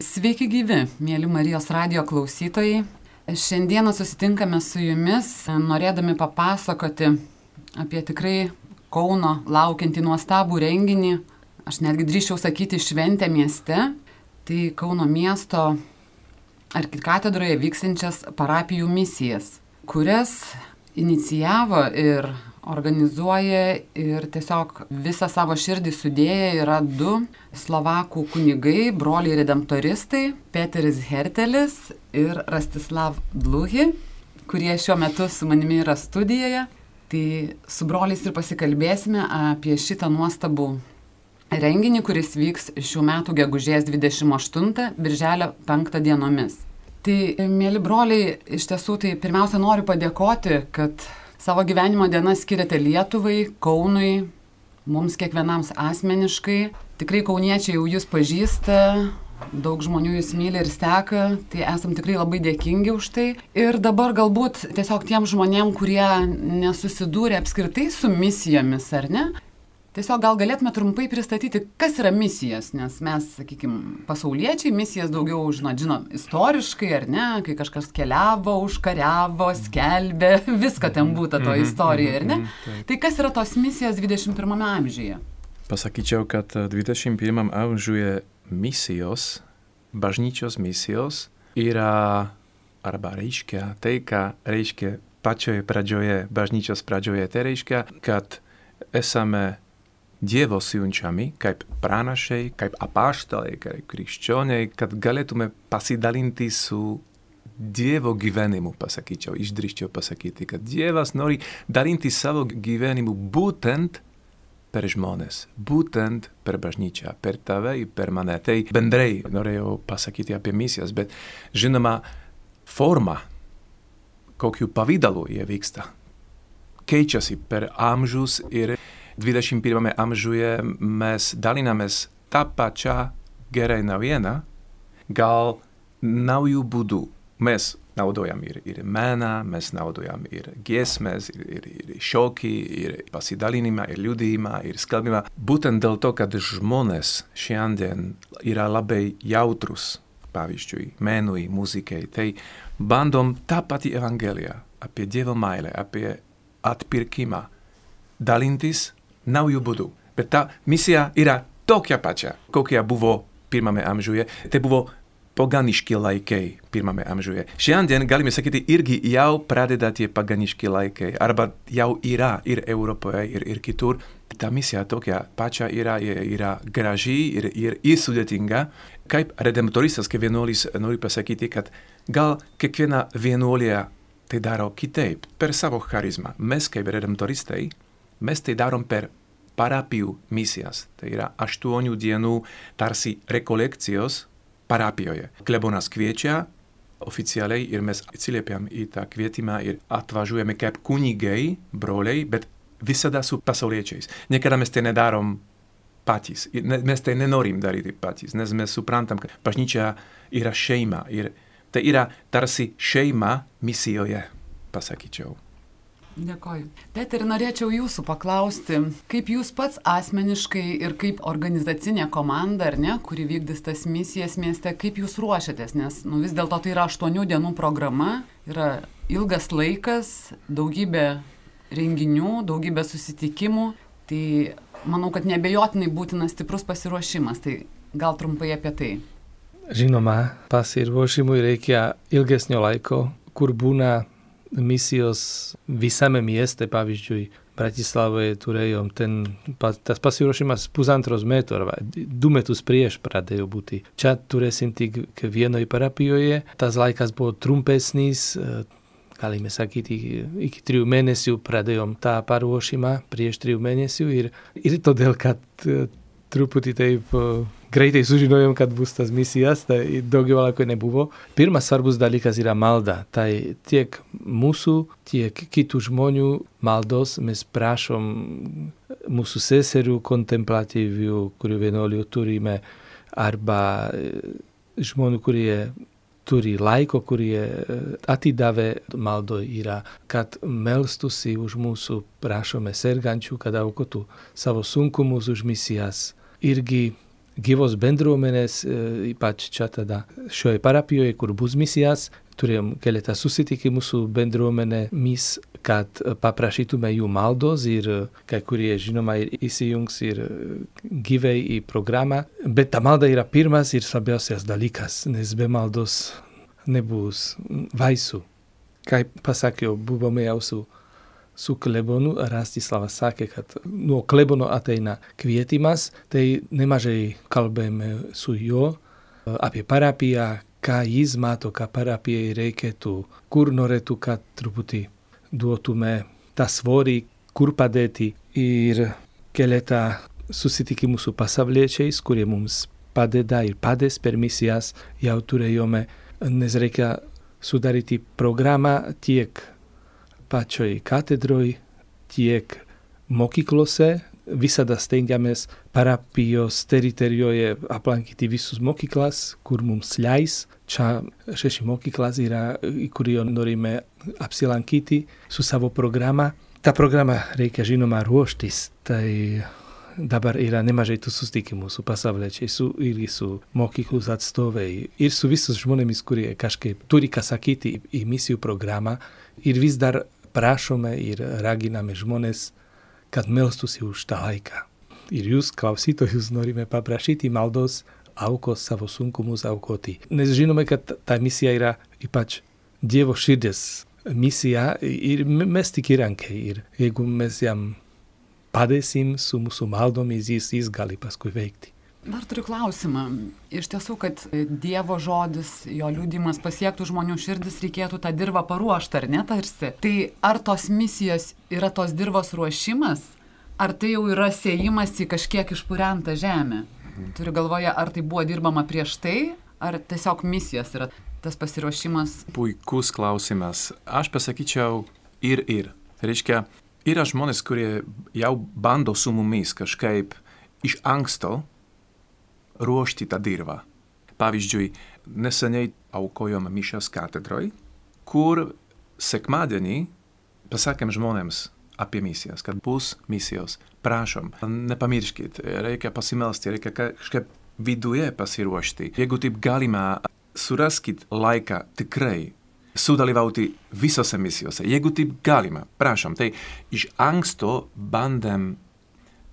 Sveiki gyvi, mėly Marijos radio klausytojai. Šiandieną susitinkame su jumis, norėdami papasakoti apie tikrai Kauno laukiantį nuostabų renginį, aš netgi drįščiau sakyti šventę mieste, tai Kauno miesto arkikatedroje vyksinčias parapijų misijas, kurias inicijavo ir organizuoja ir tiesiog visą savo širdį sudėję yra du slovakų kunigai, broliai redemptoristai, Peteris Hertelis ir Rastislav Bluhi, kurie šiuo metu su manimi yra studijoje. Tai su broliais ir pasikalbėsime apie šitą nuostabų renginį, kuris vyks šių metų gegužės 28, birželio 5 dienomis. Tai, mėly broliai, iš tiesų tai pirmiausia noriu padėkoti, kad Savo gyvenimo dienas skiriate Lietuvai, Kaunui, mums kiekvienam asmeniškai. Tikrai kauniečiai jau jūs pažįsta, daug žmonių jūs myli ir seka, tai esam tikrai labai dėkingi už tai. Ir dabar galbūt tiesiog tiem žmonėm, kurie nesusidūrė apskritai su misijomis, ar ne, Tiesiog gal galėtume trumpai pristatyti, kas yra misijas, nes mes, sakykime, pasauliečiai misijas daugiau žinot, žinot, istoriškai ar ne, kai kažkas keliavo, užkariavo, skelbė, viską ten būtų to mhm, istorija, ar ne? Mhm, tai kas yra tos misijos 21 amžiuje? Pasakyčiau, kad 21 amžiuje misijos, bažnyčios misijos yra arba reiškia tai, ką reiškia pačioje pradžioje, bažnyčios pradžioje, tai reiškia, kad esame Dievo siunčiami kaip pranašai, kaip apaštalai, kaip krikščioniai, kad galėtume pasidalinti su Dievo gyvenimu, pasakyčiau, išdrįščiau pasakyti, kad Dievas nori dalinti savo gyvenimu būtent per žmonės, būtent per bažnyčią, per tave ir per mane. Tai bendrai norėjau pasakyti apie misijas, bet žinoma, forma, kokiu pavydalu jie vyksta, keičiasi per amžius ir 21. amžiuje mes dalinamės tą pačią gerą naujieną, gal naujų būdų. Mes naudojam ir, ir meną, mes naudojam ir giesmės, ir, ir, ir šokį, ir pasidalinimą, ir liudījimą, ir skalbimą. Būtent dėl to, kad žmonės šiandien yra labai jautrus, pavyzdžiui, menui, muzikai, tai bandom tą patį evangeliją apie Dievo meilę, apie atpirkimą dalintis naujų būdų. Bet ta misija yra tokia pačia, kokia buvo pirmame amžiuje. Tai buvo paganiški laikai pirmame amžiuje. Šiandien galime sakyti, irgi jau pradeda tie paganiški laikai, arba jau yra ir Europoje, ir, ir kitur. Ta misija tokia pačia yra, yra graži ir, ir, ir sudėtinga. Kaip redemptoristas, kaip vienuolis, noriu pasakyti, kad gal kiekviena vienuolė tai daro kitaip, per savo charizmą. Mes kaip redemptoristai, mes tai darom per parapijų misijas. Tai yra aštuonių dienų tarsi rekolekcijos parapijoje. Klebonas kviečia oficialiai ir mes atsiliepiam į tą kvietimą ir atvažiuojame kaip kunigai, broliai, bet visada su pasauliečiais. Niekada mes tai nedarom patys. Mes tai nenorim daryti patys, nes mes suprantam, kad bažnyčia yra šeima ir tai yra tarsi šeima misijoje, pasakyčiau. Dėkoju. Bet ir norėčiau jūsų paklausti, kaip jūs pats asmeniškai ir kaip organizacinė komanda, ar ne, kuri vykdys tas misijas mieste, kaip jūs ruošiatės, nes nu, vis dėlto tai yra aštuonių dienų programa, yra ilgas laikas, daugybė renginių, daugybė susitikimų, tai manau, kad nebejotinai būtinas stiprus pasiruošimas, tai gal trumpai apie tai. Žinoma, pasiruošimui reikia ilgesnio laiko, kur būna misios visame mieste pavyzdžiui Bratislavoje turejom, ten, tá spasiuroši má spuzantros metor, dumetus prieš pradejo buty. Čat turesim tik k vienoj parapioje, tá zlajkas bol trumpesnis, e, kalime sa kiti iki triu menesiu pradejom tá paruošima, prieš triu menesiu, ir, ir to delkat e, truputi tej greitai sužinojom, kad bus tas misijas, tai daugiau laiko nebuvo. Pirmas svarbus dalykas yra malda. Tai tiek mūsų, tiek kitų žmonių maldos mes prašom mūsų seserų kontemplatyvių, kurių vienuolių turime, arba žmonių, kurie turi laiko, kurie atidavė maldo yra, kad melstusi už mūsų prašome sergančių, kad aukotų savo sunkumus už misijas irgi gyvos bendruomenės, ypač čia tada šioje parapijoje, kur bus misijas, turėjom keletą susitikimų su bendruomenė mis, kad paprašytume jų maldos ir kai kurie, žinoma, ir įsijungs ir gyvai į programą. Bet ta malda yra pirmas ir svarbiausias dalykas, nes be maldos nebus vaisių. Kaip pasakiau, buvome jau su su klebonu Rastislavas sakė, kad no klebono ateina kvietimas, tai nemažai kalbėjome su juo apie parapiją, ką jis mato, ką parapijai reikėtų, kur norėtų, kad truputį duotume tą svorį, kur padėti ir keletą susitikimų su pasauliečiais, kurie mums padeda ir padės per misijas, jau turėjome, nes reikia sudaryti programą tiek pačioj katedroj, tiek mokyklose. Visada stengiamės parapijos teritorijoje aplankyti visus mokyklas, kur mums leis. Čia šeši mokyklas yra, į kurį norime apsilankyti su savo programa. Ta programa reikia žinoma ruoštis, tai dabar yra nemažai tų susitikimų su pasauliečiais, su, ir su mokyklos atstovai, ir su visus žmonėmis, kurie kažkaip turi ką sakyti į misijų programą. Ir vis dar prašome ir raginame žmonės, kad melstųsi už tą laiką. Ir jūs, klausytojus, norime paprašyti maldos aukos savo sunkumus aukoti. Nes žinome, kad ta misija yra ypač Dievo širdės misija ir mes tik įrankiai. Ir jeigu mes jam padėsim su mūsų maldomis, jis, jis gali paskui veikti. Dar turiu klausimą. Iš tiesų, kad Dievo žodis, jo liūdimas pasiektų žmonių širdis, reikėtų tą dirbą paruošti, ar ne tarsi? Tai ar tos misijos yra tos dirbos ruošimas, ar tai jau yra sėjimas į kažkiek išpurentą žemę? Turiu galvoje, ar tai buvo dirbama prieš tai, ar tiesiog misijos yra tas pasiruošimas? Puikus klausimas. Aš pasakyčiau ir ir. Reiškia, yra žmonės, kurie jau bando su mumis kažkaip iš anksto ruošti tą dirvą. Pavyzdžiui, neseniai aukojom mišas katedroj, kur sekmadienį pasakėm žmonėms apie misijas, kad bus misijos. Prašom, nepamirškit, reikia pasimelsti, reikia kažkaip viduje pasiruošti. Jeigu taip galima, suraskit laiką tikrai sudalyvauti visose misijose. Jeigu taip galima, prašom, tai iš anksto bandėm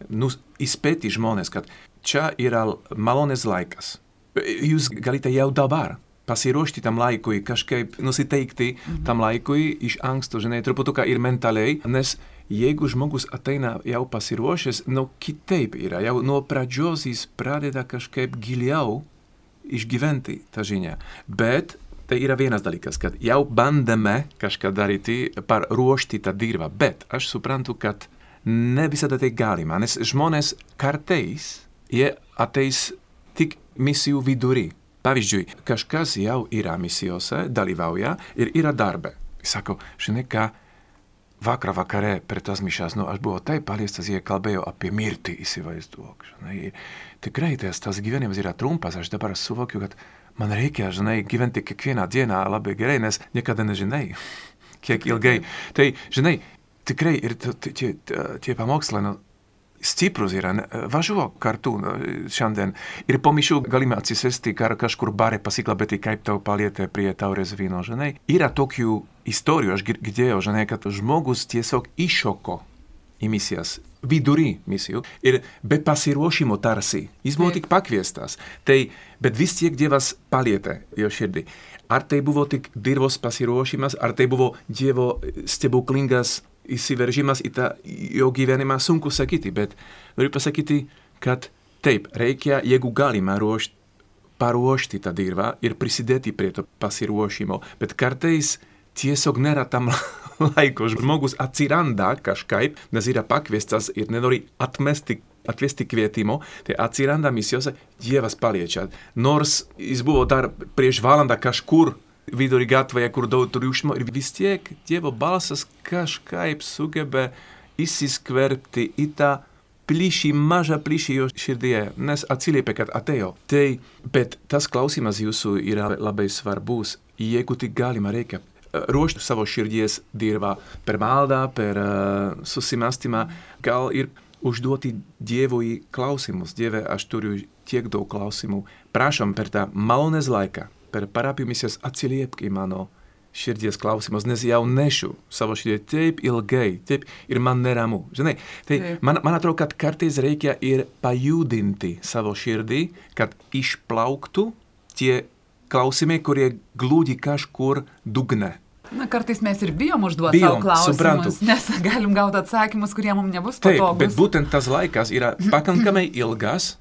nu, įspėti žmonės, kad čia yra malonės laikas. Jūs galite jau dabar pasiruošti tam laikui, kažkaip nusiteikti mhm. tam laikui iš anksto, žinai, truputuką ir mentaliai, nes jeigu žmogus ateina jau pasiruošęs, nu kitaip yra, jau nuo pradžios jis pradeda kažkaip giliau išgyventi tą žinią. Bet tai yra vienas dalykas, kad jau bandame kažką daryti, paruošti tą dirbą, bet aš suprantu, kad ne visada tai galima, nes žmonės kartais jie ateis tik misijų vidury. Pavyzdžiui, kažkas jau yra misijose, dalyvauja ir yra darbe. Sako, žinai ką, vakar vakarē pret tas mišās, nu, aš buvau taip paliestas, jie kalbėjo apie mirtį, įsivaizduok. Žinai, tikrai tas, tas gyvenimas yra trumpas, aš dabar suvokiu, kad man reikia, žinai, gyventi kiekvieną dieną labai gerai, nes niekada nežinai, kiek ilgai. Tai, žinai, tikrai ir tie pamokslai, nu, stiprus yra. Važiuok kartu šiandien ir po mišių galime atsisėsti kar kažkur bare pasikalbėti, kaip tau palietė prie taurės vyno, žinai. Yra tokių istorijų, aš girdėjau, žinai, kad žmogus tiesiog iššoko į misijas, vidury misijų ir be pasiruošimo tarsi. Jis buvo tik pakviestas. Tai, bet vis tiek Dievas palietė jo širdį. Ar tai buvo tik dirvos pasiruošimas, ar tai buvo Dievo stebuklingas įsiveržimas į tą jo gyvenimą sunku sakyti, bet noriu pasakyti, kad taip, reikia, jeigu galima ruošti, paruošti tą dirvą ir prisidėti prie to pasiruošimo, bet kartais tiesiog nėra tam laiko. Žmogus atsiranda kažkaip, nes yra pakviestas ir nenori atmesti atvesti kvietimo, tai atsiranda misijose, Dievas paliečia. Nors jis buvo dar prieš valandą kažkur vidury gatvėje, kur daug triukšmo ir vis tiek Dievo balsas kažkaip sugeba įsiskverbti į tą plyšį, mažą plyšį jo širdyje, nes atsiliepia, kad atėjo. Tai, bet tas klausimas jūsų yra labai svarbus. Jeigu tik galima, reikia ruošti savo širdies dirbą per maldą, per uh, susimastymą, gal ir užduoti Dievui klausimus. Dieve, aš turiu tiek daug klausimų. Prašom per tą malonės laiką, per parapijų misijas atsiliepk į mano širdies klausimus, nes jau nešu savo širdį taip ilgai, taip ir man neramu. Žinai, tai taip. man, man atrodo, kad kartais reikia ir pajudinti savo širdį, kad išplauktų tie klausimai, kurie glūdi kažkur dugne. Na, kartais mes ir bijom užduoti savo klausimus, suprantu. nes galim gauti atsakymus, kurie mums nebus patogus. Taip, bet būtent tas laikas yra pakankamai ilgas,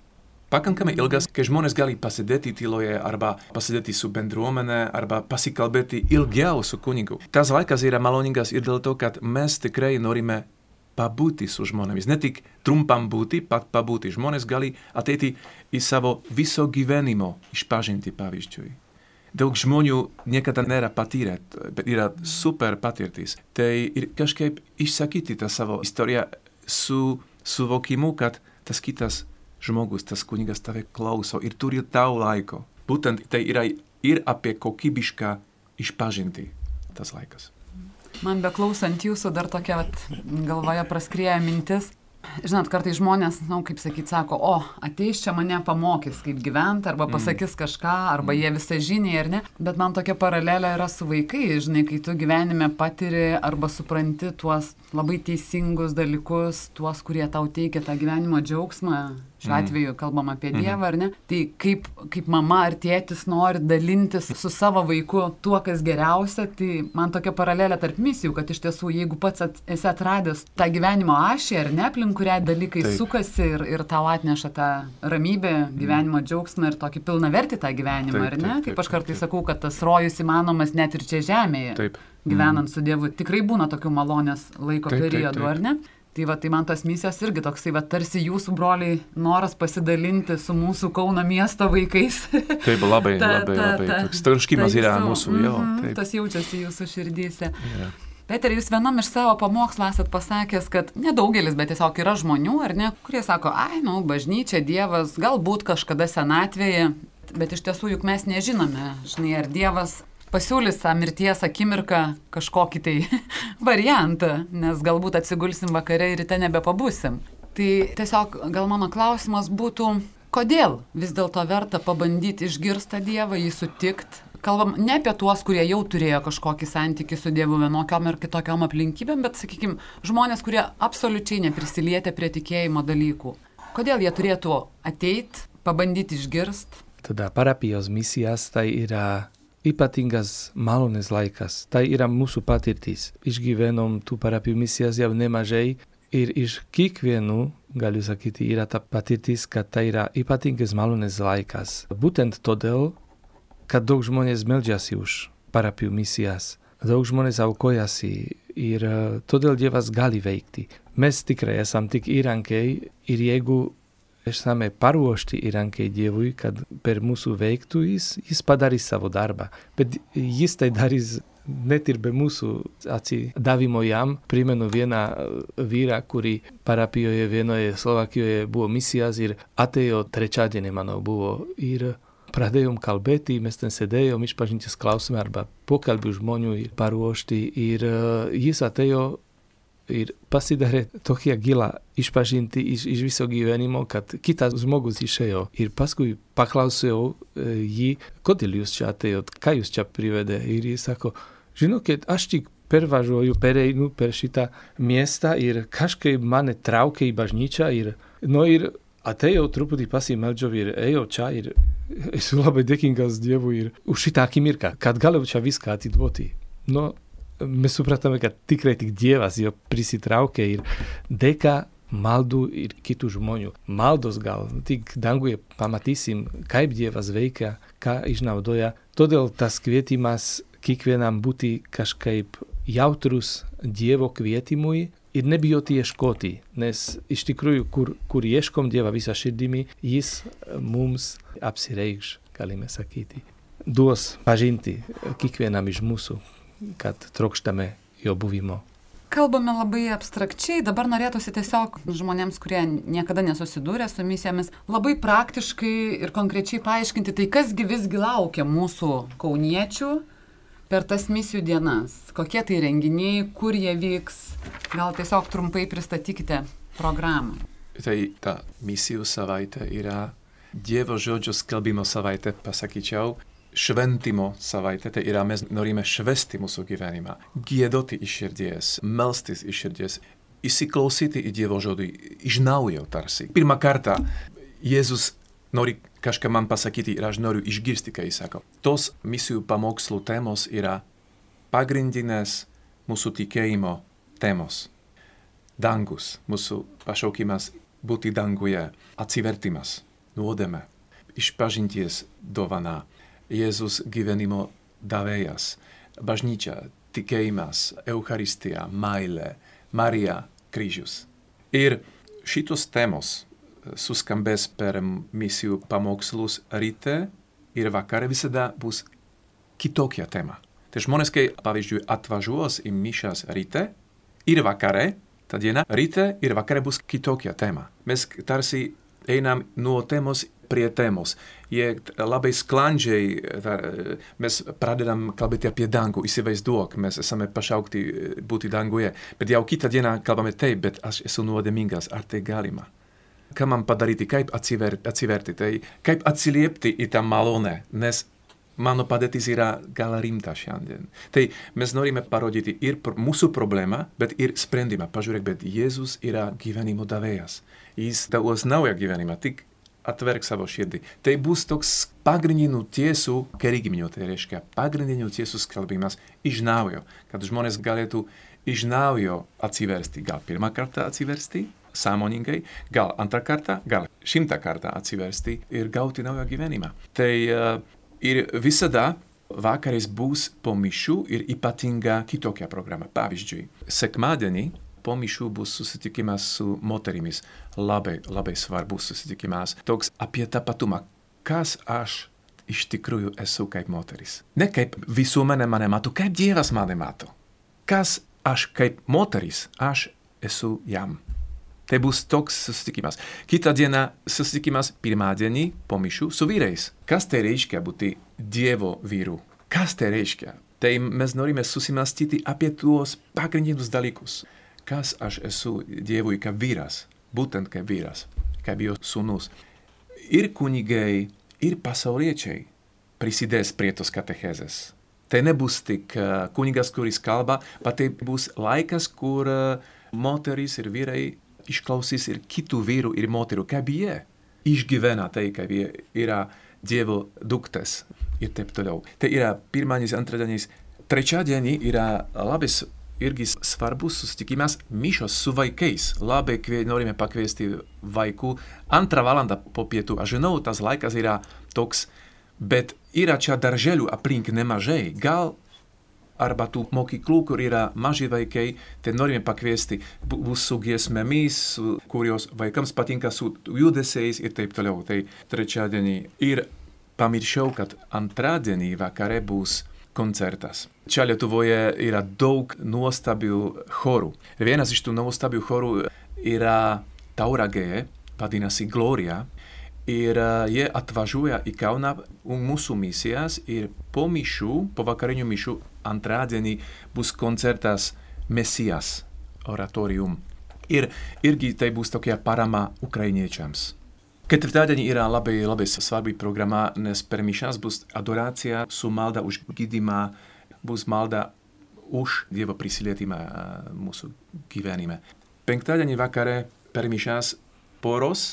pakankamai ilgas, kai žmonės gali pasidėti tyloje arba pasidėti su bendruomenė arba pasikalbėti ilgiau su kunigu. Tas laikas yra maloningas ir dėl to, kad mes tikrai norime pabūti su žmonėmis. Ne tik trumpam būti, pat pabūti. Žmonės gali ateiti į savo viso gyvenimo išpažinti pavyzdžiui. Daug žmonių niekada nėra patyrę, bet yra super patirtis. Tai ir kažkaip išsakyti tą savo istoriją su suvokimu, kad tas kitas žmogus, tas kunigas tave klauso ir turi tau laiko. Būtent tai yra ir apie kokybišką išpažinti tas laikas. Man beklausant jūsų dar tokia vat, galvoje praskrėja mintis. Žinot, kartai žmonės, na, nu, kaip sakyt, sako, o, ateis čia mane pamokys, kaip gyventi, arba mm. pasakys kažką, arba mm. jie visą žiniai, ar ne. Bet man tokia paralelė yra su vaikai, žinai, kai tu gyvenime patiri arba supranti tuos labai teisingus dalykus, tuos, kurie tau teikia tą gyvenimo džiaugsmą, Šiuo mm. atveju kalbam apie mm. Dievą, ar ne? Tai kaip, kaip mama ar tėtis nori dalintis su savo vaiku tuo, kas geriausia, tai man tokia paralelė tarp misijų, kad iš tiesų, jeigu pats at, esi atradęs tą gyvenimo ašį, ar ne, aplink kurią dalykai Taip. sukasi ir, ir tau atneša tą ramybę, mhm. gyvenimo džiaugsmą ir tokį pilna verti tą gyvenimą, taip, ar ne? Taip, taip, kaip aš kartais sakau, kad tas rojus įmanomas net ir čia žemėje. Taip. Gyvenant mm. su Dievu, tikrai būna tokių malonės laiko taip, periodų, taip, taip. ar ne? Tai va, tai man tos misijos irgi toksai, va, tarsi jūsų broliai noras pasidalinti su mūsų Kauno miesto vaikais. Taip, labai, ta, labai, ta, labai. Ta, toks troškimas yra mūsų, mm jo. Mhm, taip. Tas jaučiasi jūsų širdyse. Yeah. Peter, jūs vienam iš savo pamokslų esat pasakęs, kad nedaugelis, bet tiesiog yra žmonių, ar ne, kurie sako, ai, nu, bažnyčia, Dievas, galbūt kažkada senatvėje, bet iš tiesų juk mes nežinome, žinai, ar Dievas pasiūlys tą mirties akimirką kažkokį tai variantą, nes galbūt atsigulsim vakare ir ryte nebepabusim. Tai tiesiog gal mano klausimas būtų, kodėl vis dėlto verta pabandyti išgirsti Dievą, jį sutikti. Kalbam ne apie tuos, kurie jau turėjo kažkokį santykių su Dievu vienokiam ir kitokiam aplinkybėm, bet, sakykime, žmonės, kurie absoliučiai neprisilietė prie tikėjimo dalykų. Kodėl jie turėtų ateiti, pabandyti išgirsti? Tada parapijos misijas tai yra ypatingas malonis laikas. Tai yra mūsų patirtis. Išgyvenom tų parapijų misijas jau nemažai ir iš kiekvienų, galiu sakyti, yra ta patirtis, kad tai yra ypatingas malonis laikas. Būtent todėl, kad daug žmonės meldžiasi už parapijų misijas. Daug žmonės aukojasi ir todėl Dievas gali veikti. Mes tikrai esam tik įrankiai ir jeigu esame paruošti įrankiai Dievui, kad per mūsų veiktų jis, jis padarys savo darbą. Bet jis tai darys net ir be mūsų atsidavimo jam. Primenu vieną vīrā, kuri parapijoje vienoje Slovakijoje buvo misijas ir atėjo trečiadienį mano buvo. Ir pradėjom kalbėti, mēs ten sēdējām, išpažinties klausumā arba pokalbiu žmonių ir paruošti. Ir uh, jis atėjo ir pasidarė tokia gila išpažinti iš, iš viso gyvenimo, kad kitas žmogus išėjo. Ir paskui paklausiau e, jį, kodėl jūs čia atėjot, ką jūs čia privedė. Ir jis sako, žinokit, aš tik pervažuoju, pereinu per šitą miestą ir kažkaip mane traukia į bažnyčią ir, no ir atėjau truputį pasimeldžiau ir ejau čia ir esu labai dėkingas Dievui ir už šitą akimirką, kad galiu čia viską atiduoti. No, mes supratome, kad tikrai tik Dievas jo prisitraukė ir dėka maldų ir kitų žmonių. Maldos gal tik danguje pamatysim, kaip Dievas veikia, ką išnaudoja. Todėl tas kvietimas kiekvienam būti kažkaip jautrus Dievo kvietimui ir nebijoti ieškoti, nes iš tikrųjų, kur, kur ieškom Dievą visą širdimi, jis mums apsireikš, galime sakyti. Duos pažinti kiekvienam iš mūsų, kad trokštame jo buvimo. Kalbame labai abstrakčiai, dabar norėtųsi tiesiog žmonėms, kurie niekada nesusidūrė su misijomis, labai praktiškai ir konkrečiai paaiškinti, tai kasgi visgi laukia mūsų kauniečių per tas misijų dienas, kokie tai renginiai, kur jie vyks, gal tiesiog trumpai pristatykite programą. Tai ta misijų savaitė yra Dievo žodžio skelbimo savaitė, pasakyčiau, šventimo savaitė, tai yra mes norime švesti mūsų gyvenimą, gėdoti iš širdies, melstis iš širdies, įsiklausyti į Dievo žodį iš naujo tarsi. Pirmą kartą Jėzus nori kažką man pasakyti ir aš noriu išgirsti, ką jis sako. Tos misijų pamokslų temos yra pagrindinės mūsų tikėjimo temos. Dangus, mūsų pašaukimas būti danguje, atsivertimas nuodėme, išpažinties dovana, Jėzus gyvenimo davėjas, bažnyčia, tikėjimas, Eucharistija, meilė, Marija, kryžius. Ir šitos temos suskambės per misijų pamokslus ryte ir vakare visada bus kitokia tema. Tai žmonės, kai pavyzdžiui atvažiuos į mišas ryte ir vakare, ta diena ryte ir vakare bus kitokia tema. Mes tarsi einam nuo temos prie temos. Jie labai sklandžiai, mes pradedam kalbėti apie dangų, įsivaizduok, mes esame pašaukti būti danguje, bet jau kitą dieną kalbame taip, bet aš esu nuodėmingas, ar tai galima? Ką man padaryti, kaip atsiverti, atsiverti tai kaip atsiliepti į tą malonę, nes mano padėtis yra gal rimta šiandien. Tai mes norime parodyti ir mūsų problemą, bet ir sprendimą. Pažiūrėk, bet Jėzus yra gyvenimo davėjas. Jis davos naują gyvenimą, tik atverk savo širdį. Tai bus toks pagrindinių tiesų kerigiminių, tai reiškia pagrindinių tiesų skelbimas iš naujo, kad žmonės galėtų iš naujo atsiversti, gal pirmą kartą atsiversti, sąmoningai, gal antrą kartą, gal šimtą kartą atsiversti ir gauti naują gyvenimą. Tai uh, ir visada vakarais bus po mišių ir ypatinga kitokia programa. Pavyzdžiui, sekmadienį po mišių bus susitikimas su moterimis. Labai, labai svarbus susitikimas. Toks apie tapatumą. Kas aš iš tikrųjų esu kaip moteris? Ne kaip visuomenė mane mato, kaip Dievas mane mato. Kas aš kaip moteris, aš esu jam. Tai bus toks susitikimas. Kita diena susitikimas pirmadienį po mišių su vyrais. Kas tai reiškia būti Dievo vyru? Kas tai reiškia? Tai mes norime susimastyti apie tuos pagrindinius dalykus kas aš esu Dievui kaip vyras, būtent kaip vyras, kaip jo sūnus. Ir kunigai, ir pasauliečiai prisidės prie tos katechezės. Tai nebus tik uh, kunigas, kuris kalba, bet tai bus laikas, kur uh, moteris ir vyrai išklausys ir kitų vyrų ir moterų, kaip jie išgyvena tai, kaip jie yra Dievo duktes ir taip toliau. Tai yra pirmadienis, antradienis, trečiadienį yra labai irgi svarbus susitikimas mišos su vaikais. Labai kvie, norime pakviesti vaikų antrą valandą po pietų. Aš žinau, tas laikas yra toks, bet yra čia darželių aplink nemažai. Gal arba tų mokyklų, kur yra maži vaikai, tai norime pakviesti, bus su giesmėmis, kurios vaikams patinka su judesiais ir taip toliau. Tai trečiadienį. Ir pamiršau, kad antradienį vakare bus koncertas. Čia Lietuvoje yra daug nuostabių chorų. Ir vienas iš tų nuostabių chorų yra Tauragė, vadinasi Gloria. Ir uh, jie atvažiuoja į Kauną mūsų misijas ir po mišių, po vakarinių mišių antradienį bus koncertas Mesijas oratorium. Ir irgi tai bus tokia parama ukrainiečiams. Ketvirtadienį yra labai, labai svarbi programa, nes per mišas bus adoracija su malda už gydymą, bus malda už Dievo prisilietimą mūsų gyvenime. Penktadienį vakare per mišas poros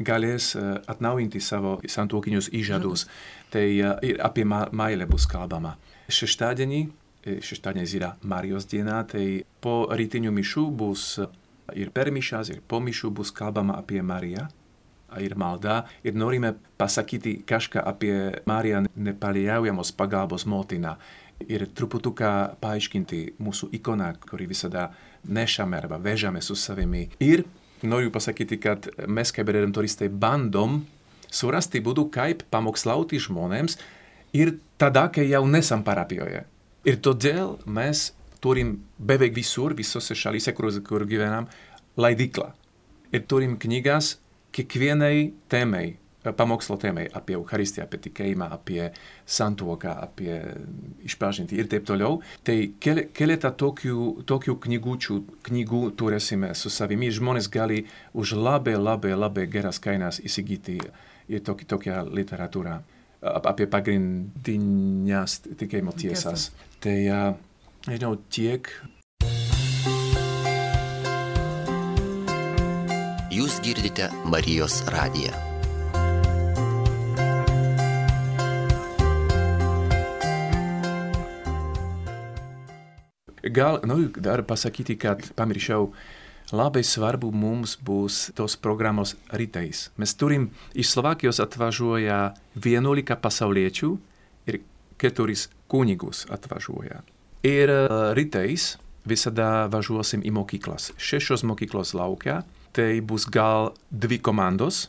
galės atnaujinti savo santuokinius įžadus. Tai ir apie meilę bus kalbama. Šeštadienį, šeštadienis yra Marijos diena, tai po rytinių mišų bus ir per ir po mišų bus kalbama apie Mariją ir malda ir norime pasakyti kažką apie Mariją nepaliaujamos pagalbos motiną ir truputuką paaiškinti mūsų ikoną, kurį visada nešame arba vežame su savimi. Ir noriu pasakyti, kad mes kaip redemptoristai bandom surasti būdų, kaip pamokslauti žmonėms ir tada, kai jau nesam parapijoje. Ir todėl mes turim beveik visur, visose šalyse, kur, kur gyvenam, leidiklą. Ir turim knygas kiekvienai temai pamokslo tēmai apie Eucharistiją, apie tikėjimą, apie santuoką, apie išpažinti ir taip toliau. Tai keletą tokių, tokių knygučių, knygų turėsime su savimi. Žmonės gali už labai, labai, labai geras kainas įsigyti ir tokį, tokią literatūrą apie pagrindinės tikėjimo tiesas. Tai, nežinau, tiek Jūs girdite Marijos radiją. Gal noriu dar pasakyti, kad pamiršau, labai svarbu mums bus tos programos rytais. Mes turim iš Slovakijos atvažiuoja 11 pasauliečių ir 4 kunigus atvažiuoja. Ir rytais visada važiuosim į mokyklas. Šešios mokyklos laukia tai bus gal dvi komandos.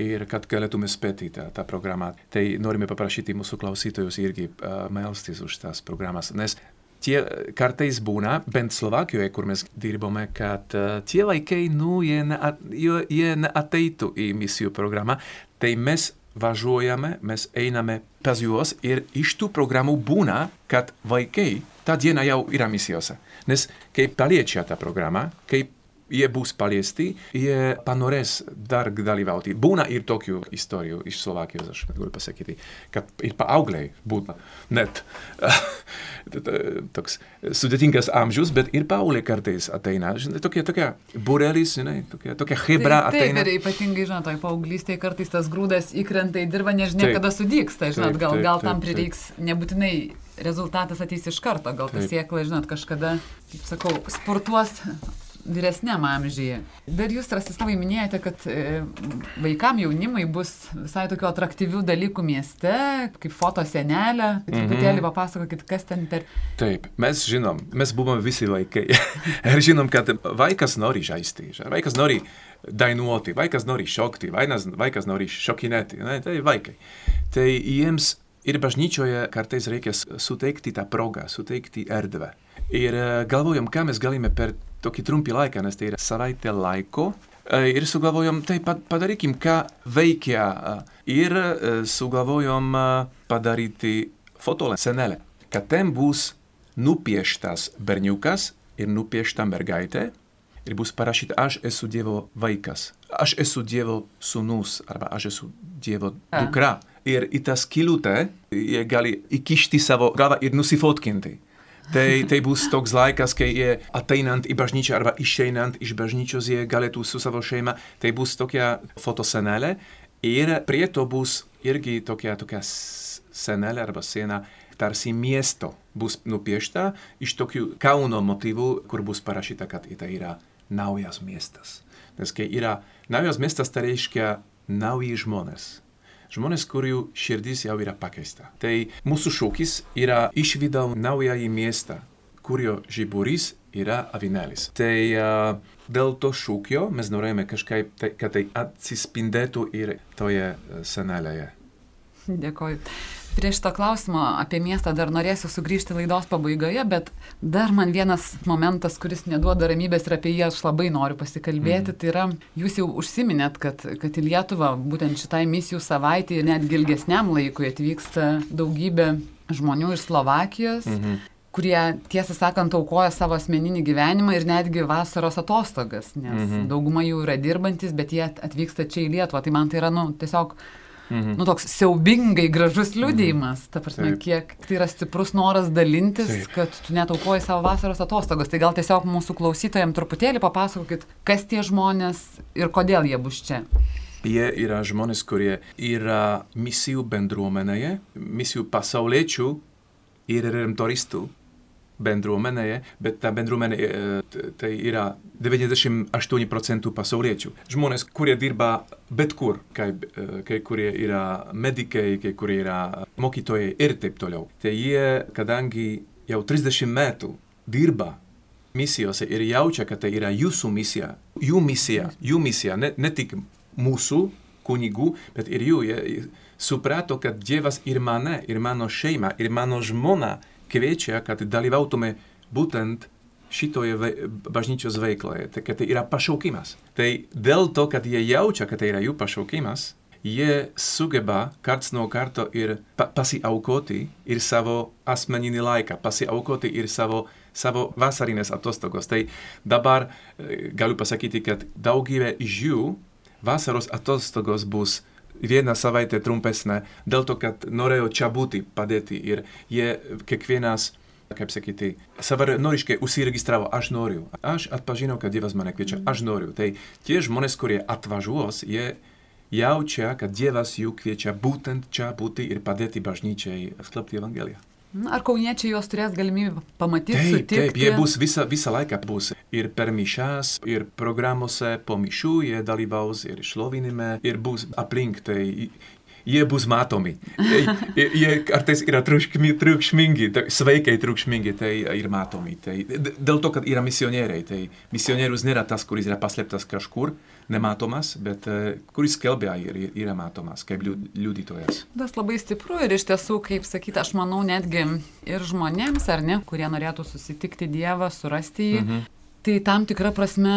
Ir kad galėtume spėti tą, tą programą, tai norime paprašyti mūsų klausytojus irgi uh, melstis už tas programas. Nes tie kartais būna, bent Slovakijoje, kur mes dirbame, kad uh, tie vaikai, nu, jie, neat, jie neateitų į misijų programą, tai mes važiuojame, mes einame pas juos ir iš tų programų būna, kad vaikai tą dieną jau yra misijose. Nes kai paliečia tą programą, kai jie bus paliesti, jie panorės dar dalyvauti. Būna ir tokių istorijų iš Slovākijos, aš galiu pasakyti, kad ir paaugliai būna net toks sudėtingas amžius, bet ir paaugliai kartais ateina. Žinai, tokia, tokia burelis, žinai, tokia, tokia hebra taip, ateina. Taip, ir ypatingai, žinot, toj paauglystėje kartais tas grūdas įkrenta į dirbą, nežinia, Taip. kada sudyksta, žinot, gal, taip, gal taip, tam prireiks nebūtinai rezultatas ateis iš karto, gal ta siekla, žinot, kažkada, kaip sakau, sportuos vyresniam amžiuje. Dar jūs, Rasislavai, minėjote, kad e, vaikam jaunimai bus visai tokių atraktyvių dalykų mieste, kaip foto senelė. Tai Truputėlį papasakokit, kas ten per... Taip, mes žinom, mes buvome visi vaikai. ir žinom, kad vaikas nori žaisti, ža- vaikas nori dainuoti, vaikas nori šokti, vainas, vaikas nori šokinėti, ne, tai vaikai. Tai jiems ir bažnyčioje kartais reikia suteikti tą progą, suteikti erdvę. Ir e, galvojam, ką mes galime per tokį trumpį laiką, nes tai yra savaitė laiko. E, Ir sugalvojom, tai pa- padarykim, ką veikia. e, Ir e, sugalvojom padaryti fotosenelę, kad ten bus nupieštas berniukas ir nupiešta mergaitė. Ir bus parašyta, aš esu Dievo vaikas, aš esu Dievo sūnus, arba aš esu Dievo A. dukra. Ir į tą skilutę jie gali įkišti savo galvą ir nusifotkinti. Tai, tai bus toks laikas, kai jie ateinant į bažnyčią arba išeinant iš bažnyčios, jie galėtų su savo šeima, tai bus tokia fotosenelė ir prie to bus irgi tokia, tokia senelė arba siena tarsi miesto bus nupiešta iš tokių Kauno motyvų, kur bus parašyta, kad tai yra naujas miestas. Nes kai yra naujas miestas, tai reiškia nauji žmonės. Žmonės, kurių širdis jau yra pakeista. Tai mūsų šūkis yra išvydau naująjį miestą, kurio žiburys yra avinėlis. Tai uh, dėl to šūkio mes norėjome kažkaip, tai, kad tai atsispindėtų ir toje senelėje. Dėkoju. Prie šito klausimo apie miestą dar norėsiu sugrįžti laidos pabaigoje, bet dar man vienas momentas, kuris neduoda ramybės ir apie jį aš labai noriu pasikalbėti, mm. tai yra, jūs jau užsiminėt, kad, kad į Lietuvą būtent šitai misijų savaitė ir netgi ilgesniam laikui atvyksta daugybė žmonių iš Slovakijos. Mm. kurie, tiesą sakant, aukoja savo asmeninį gyvenimą ir netgi vasaros atostogas, nes mm -hmm. dauguma jų yra dirbantis, bet jie atvyksta čia į Lietuvą. Tai man tai yra, nu, tiesiog Mhm. Nu, toks siaubingai gražus liūdėjimas. Mhm. Ta prasme, Taip. kiek tai yra stiprus noras dalintis, Taip. kad tu netaukoji savo vasaros atostogos. Tai gal tiesiog mūsų klausytojams truputėlį papasakokit, kas tie žmonės ir kodėl jie bus čia. Jie yra žmonės, kurie yra misijų bendruomenėje, misijų pasauliečių ir redemptoristų bendruomenėje, bet ta bendruomenė e, tai yra 98 procentų pasauliečių. Žmonės, kurie dirba bet kur, kai, e, kai kurie yra medikai, kai kurie yra mokytojai ir taip toliau. Tai jie, kadangi jau 30 metų dirba misijose ir jaučia, kad tai yra jūsų misija, jų misija, jų misija, ne, ne tik mūsų kunigų, bet ir jų. Jie suprato, kad Dievas ir mane, ir mano šeimą, ir mano žmoną kviečia, kad dalyvautume būtent šitoje ve bažnyčios veikloje, tai, kad tai yra pašaukimas. Tai dėl to, kad jie jaučia, kad tai yra jų pašaukimas, jie sugeba karts no karto ir pa pasiaukoti ir savo asmeninį laiką, pasiaukoti ir savo, savo vasarinės atostogos. Tai dabar e, galiu pasakyti, kad daugybė iš jų vasaros atostogos bus vieną savaitę trumpesnė, dėl to, kad norėjo čia būti, padėti ir jie kiekvienas kaip sakyti, savanoriškai užsiregistravo, aš noriu. Aš atpažinau, kad Dievas mane kviečia, aš noriu. Tai tie žmonės, kurie atvažiuos, jie jaučia, kad Dievas jų kviečia būtent čia būti ir padėti bažnyčiai skelbti Evangeliją. Ar kauniečiai juos turės galimybę pamatyti? Taip, sutikti? taip, jie bus visą, visą laiką bus ir per mišas, ir programuose po mišų jie dalyvaus, ir šlovinime, ir bus aplink. Tai jie bus matomi. Tai, jie kartais yra triukšmi, triukšmingi, tai sveikai triukšmingi, tai ir matomi. Tai, dėl to, kad yra misionieriai. Tai misionierius nėra tas, kuris yra paslėptas kažkur, nematomas, bet uh, kuris skelbia ir yra matomas kaip liudytojas. Tas labai stipru ir iš tiesų, kaip sakyti, aš manau netgi ir žmonėms, ar ne, kurie norėtų susitikti Dievą, surasti jį, mhm. tai tam tikra prasme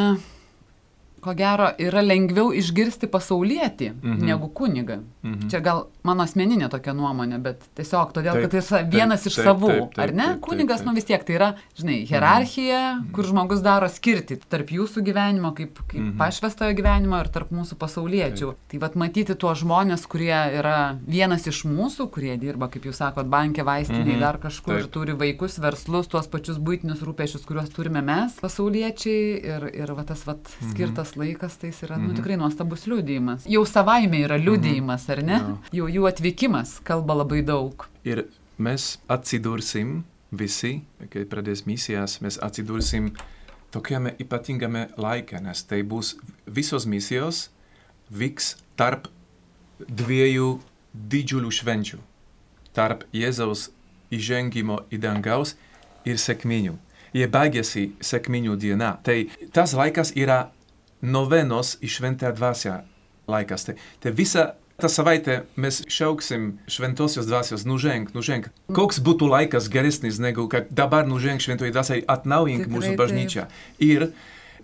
ko gero, yra lengviau išgirsti pasaulietį mhm. negu kunigą. Mhm. Čia gal mano asmeninė tokia nuomonė, bet tiesiog todėl, taip, kad jis vienas taip, iš taip, savų, taip, taip, ar ne? Taip, Kunigas, taip, taip. nu vis tiek tai yra, žinai, hierarchija, mhm. kur žmogus daro skirti tarp jūsų gyvenimo, kaip, kaip mhm. pašvestojo gyvenimo ir tarp mūsų pasauliečių. Taip. Tai vad matyti tuos žmonės, kurie yra vienas iš mūsų, kurie dirba, kaip jūs sakot, bankė, vaistinėje, mhm. dar kažkur, taip. turi vaikus, verslus, tuos pačius būtinius rūpešius, kuriuos turime mes, pasauliečiai, ir, ir va, tas va, mhm. skirtas mhm. Laikas, tai yra nu, mhm. tikrai nuostabus liūdėjimas. Jau savaime yra liūdėjimas, ar ne? Jau jų atvykimas kalba labai daug. Ir mes atsidursim visi, kai pradės misijas, mes atsidursim tokiame ypatingame laike, nes tai bus visos misijos vyks tarp dviejų didžiulių švenčių. Tarp Jėzaus įžengimo į dangaus ir sekminių. Jie baigėsi sekminių diena. Tai tas laikas yra novenos į šventą dvasę laikas. Tai, tai visa Ta savaitė mes šauksim šventosios dvasios, nuženk, nuženk. Koks būtų laikas geresnis negu kad dabar nuženk šventoji dvasiai atnaujink mūsų bažnyčią. Ir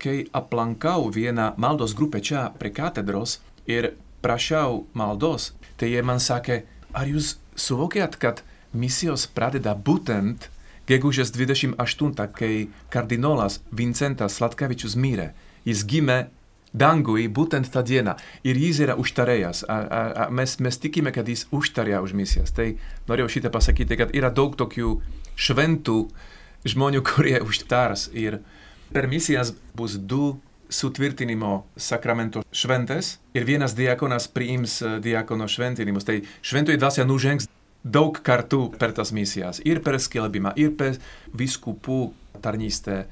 kai aplankau vieną maldos grupę čia prie katedros ir prašau maldos, tai jie man sakė, ar jūs suvokėt, kad misijos pradeda būtent gegužės 28, kai kardinolas Vincentas Slatkevičius mirė. Jis gimė dangui būtent tą dieną. Ir jis yra užtarėjas. A, a, a, mes, mes tikime, kad jis užtarė už misijas. Tai norėjau šitą pasakyti, kad yra daug tokių šventų žmonių, kurie užtars. Ir per misijas bus du sutvirtinimo sakramento šventės ir vienas diakonas priims diakono šventinimus. Tai šventoji dvasia nužengs daug kartų per tas misijas. Ir per skelbimą, ir per viskupų tarnystę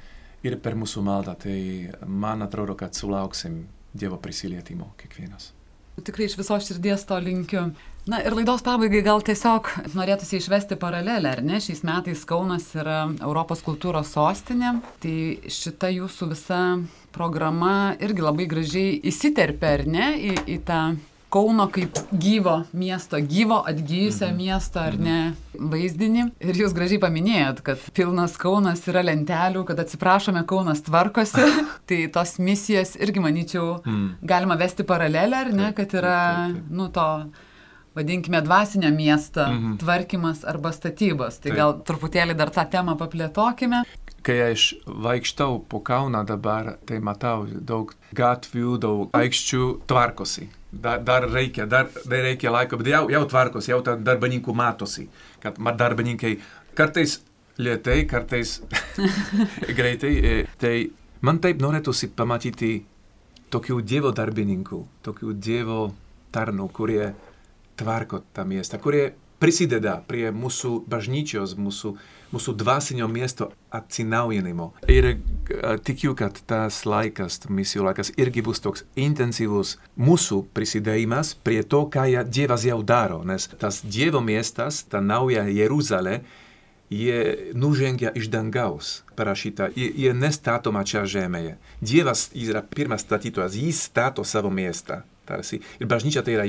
ir per mūsų maldą. Tai man atrodo, kad sulauksim Dievo prisilietimo kiekvienas. Tikrai iš viso širdies to linkiu. Na ir laidos pabaigai gal tiesiog norėtųsi išvesti paralelę, ar ne? Šiais metais Kaunas yra Europos kultūros sostinė, tai šita jūsų visa programa irgi labai gražiai įsiterpia, ar ne, į, į tą Kauno kaip gyvo miesto, gyvo atgyjusio mhm. miesto ar ne vaizdinį. Ir jūs gražiai paminėjot, kad pilnas Kaunas yra lentelių, kad atsiprašome, Kaunas tvarkosi. tai tos misijos irgi, manyčiau, mm. galima vesti paralelę, ar ne, kad yra, nu, to vadinkime, dvasinio miesto -hmm. tvarkymas arba statybos. Tai Taip. gal truputėlį dar tą temą paplėtokime. Kai aš vaikštau po Kauną dabar, tai matau daug gatvių, daug aikščių tvarkosi dar, dar reikia, dar, dar reikia laiko, bet jau, jau tvarkos, jau ta darbininkų matosi, kad darbininkai kartais lietai, kartais greitai. E, tai man taip norėtųsi pamatyti tokių dievo darbininkų, tokių dievo tarnų, kurie tvarko tą miestą, kurie prisideda prie mūsų bažnyčios, mūsų mūsų dvasinio miesto atsinaujinimo. Ir uh, tikiu, kad tas laikas, misijų laikas irgi bus toks intensyvus mūsų prisidėjimas prie to, ką Dievas jau daro, nes tas Dievo miestas, ta nauja Jeruzalė, je nužengia iš dangaus parašyta, je, je nestatoma čia žemėje. Dievas yra pirmas statytojas, jis stato savo miestą, tarsi. Ir bažnyčia tai yra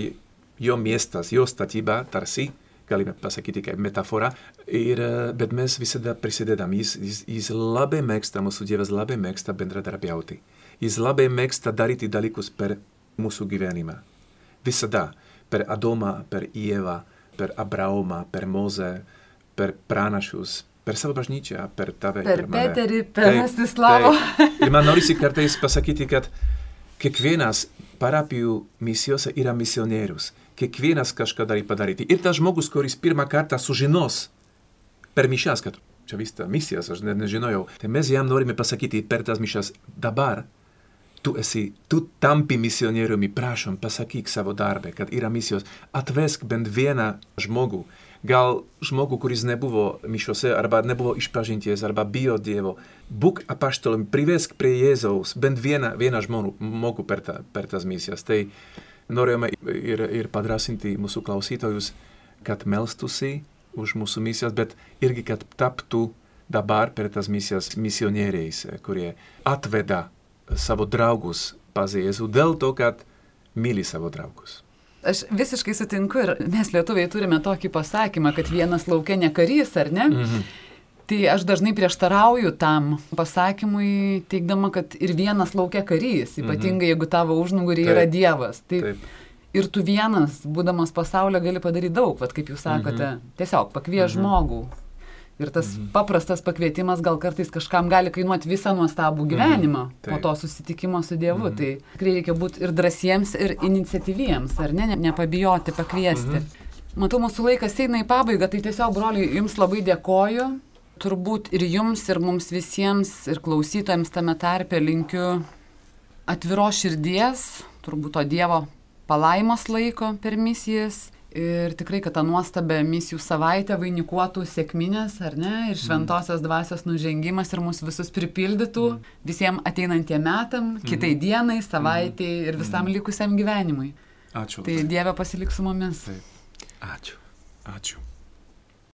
jo miestas, jo statyba, tarsi galime pasakyti kaip metafora, ir, bet mes visada prisidedam. Jis, jis, jis labai mėgsta, mūsų Dievas labai mėgsta bendradarbiauti. Jis labai mėgsta daryti dalykus per mūsų gyvenimą. Visada. per Adomą, per Ievą, per Abraomą, per Mozę, per pranašus, per savo bažnyčią, per tave. Per mane. Peterį, per Rastislavą. taip. Ir man norisi kartais pasakyti, kad kiekvienas parapijų misijose yra misionierius. Kiekvienas kažką gali padaryti. Ir tas žmogus, kuris pirmą kartą sužinos per mišas, kad čia vyksta misijas, aš net nežinojau, tai mes jam norime pasakyti per tas mišas dabar. Tu esi, tu tampi misionieriumi, prašom, pasakyk savo darbę, kad yra misijos. Atvesk bent vieną žmogų, gal žmogų, kuris nebuvo mišiose, arba nebuvo išpažinties, arba bijo Dievo. Būk apaštalom, privesk prie Jėzaus bent vieną, vieną žmogų per, ta, per tas misijas. Tai norėjome ir, ir padrasinti mūsų klausytojus, kad melstusi už mūsų misijas, bet irgi, kad taptų dabar per tas misijas misionieriais, kurie atveda savo draugus pas Jėzų dėl to, kad myli savo draugus. Aš visiškai sutinku ir mes lietuviai turime tokį pasakymą, kad vienas laukia ne karys, ar ne? Mhm. Tai aš dažnai prieštarauju tam pasakymui, teikdama, kad ir vienas laukia karys, ypatingai mhm. jeigu tavo užnugurį yra Dievas. Taip. Taip. Ir tu vienas, būdamas pasaulio, gali padaryti daug, vad kaip jūs sakote, mhm. tiesiog pakvies mhm. žmogų, Ir tas mhm. paprastas pakvietimas gal kartais kažkam gali kainuoti visą nuostabų mhm. gyvenimą mhm. po to susitikimo su Dievu. Mhm. Tai tikrai reikia būti ir drąsiems, ir iniciatyviems, ar ne, nepabijoti pakviesti. Mhm. Matau, mūsų laikas eina į pabaigą, tai tiesiog, broliai, jums labai dėkoju. Turbūt ir jums, ir mums visiems, ir klausytojams tame tarpe linkiu atviros širdies, turbūt to Dievo palaimos laiko per misijas Ir tikrai, kad tą nuostabę misijų savaitę vainikuotų sėkminės, ar ne, ir mm. šventosios dvasios nužengimas ir mus visus pripildytų mm. visiems ateinantiem metam, mm. kitai dienai, savaitėjai ir visam likusiam gyvenimui. Ačiū. Tai Dieve pasilik su mumis. Taip. Ačiū. Ačiū.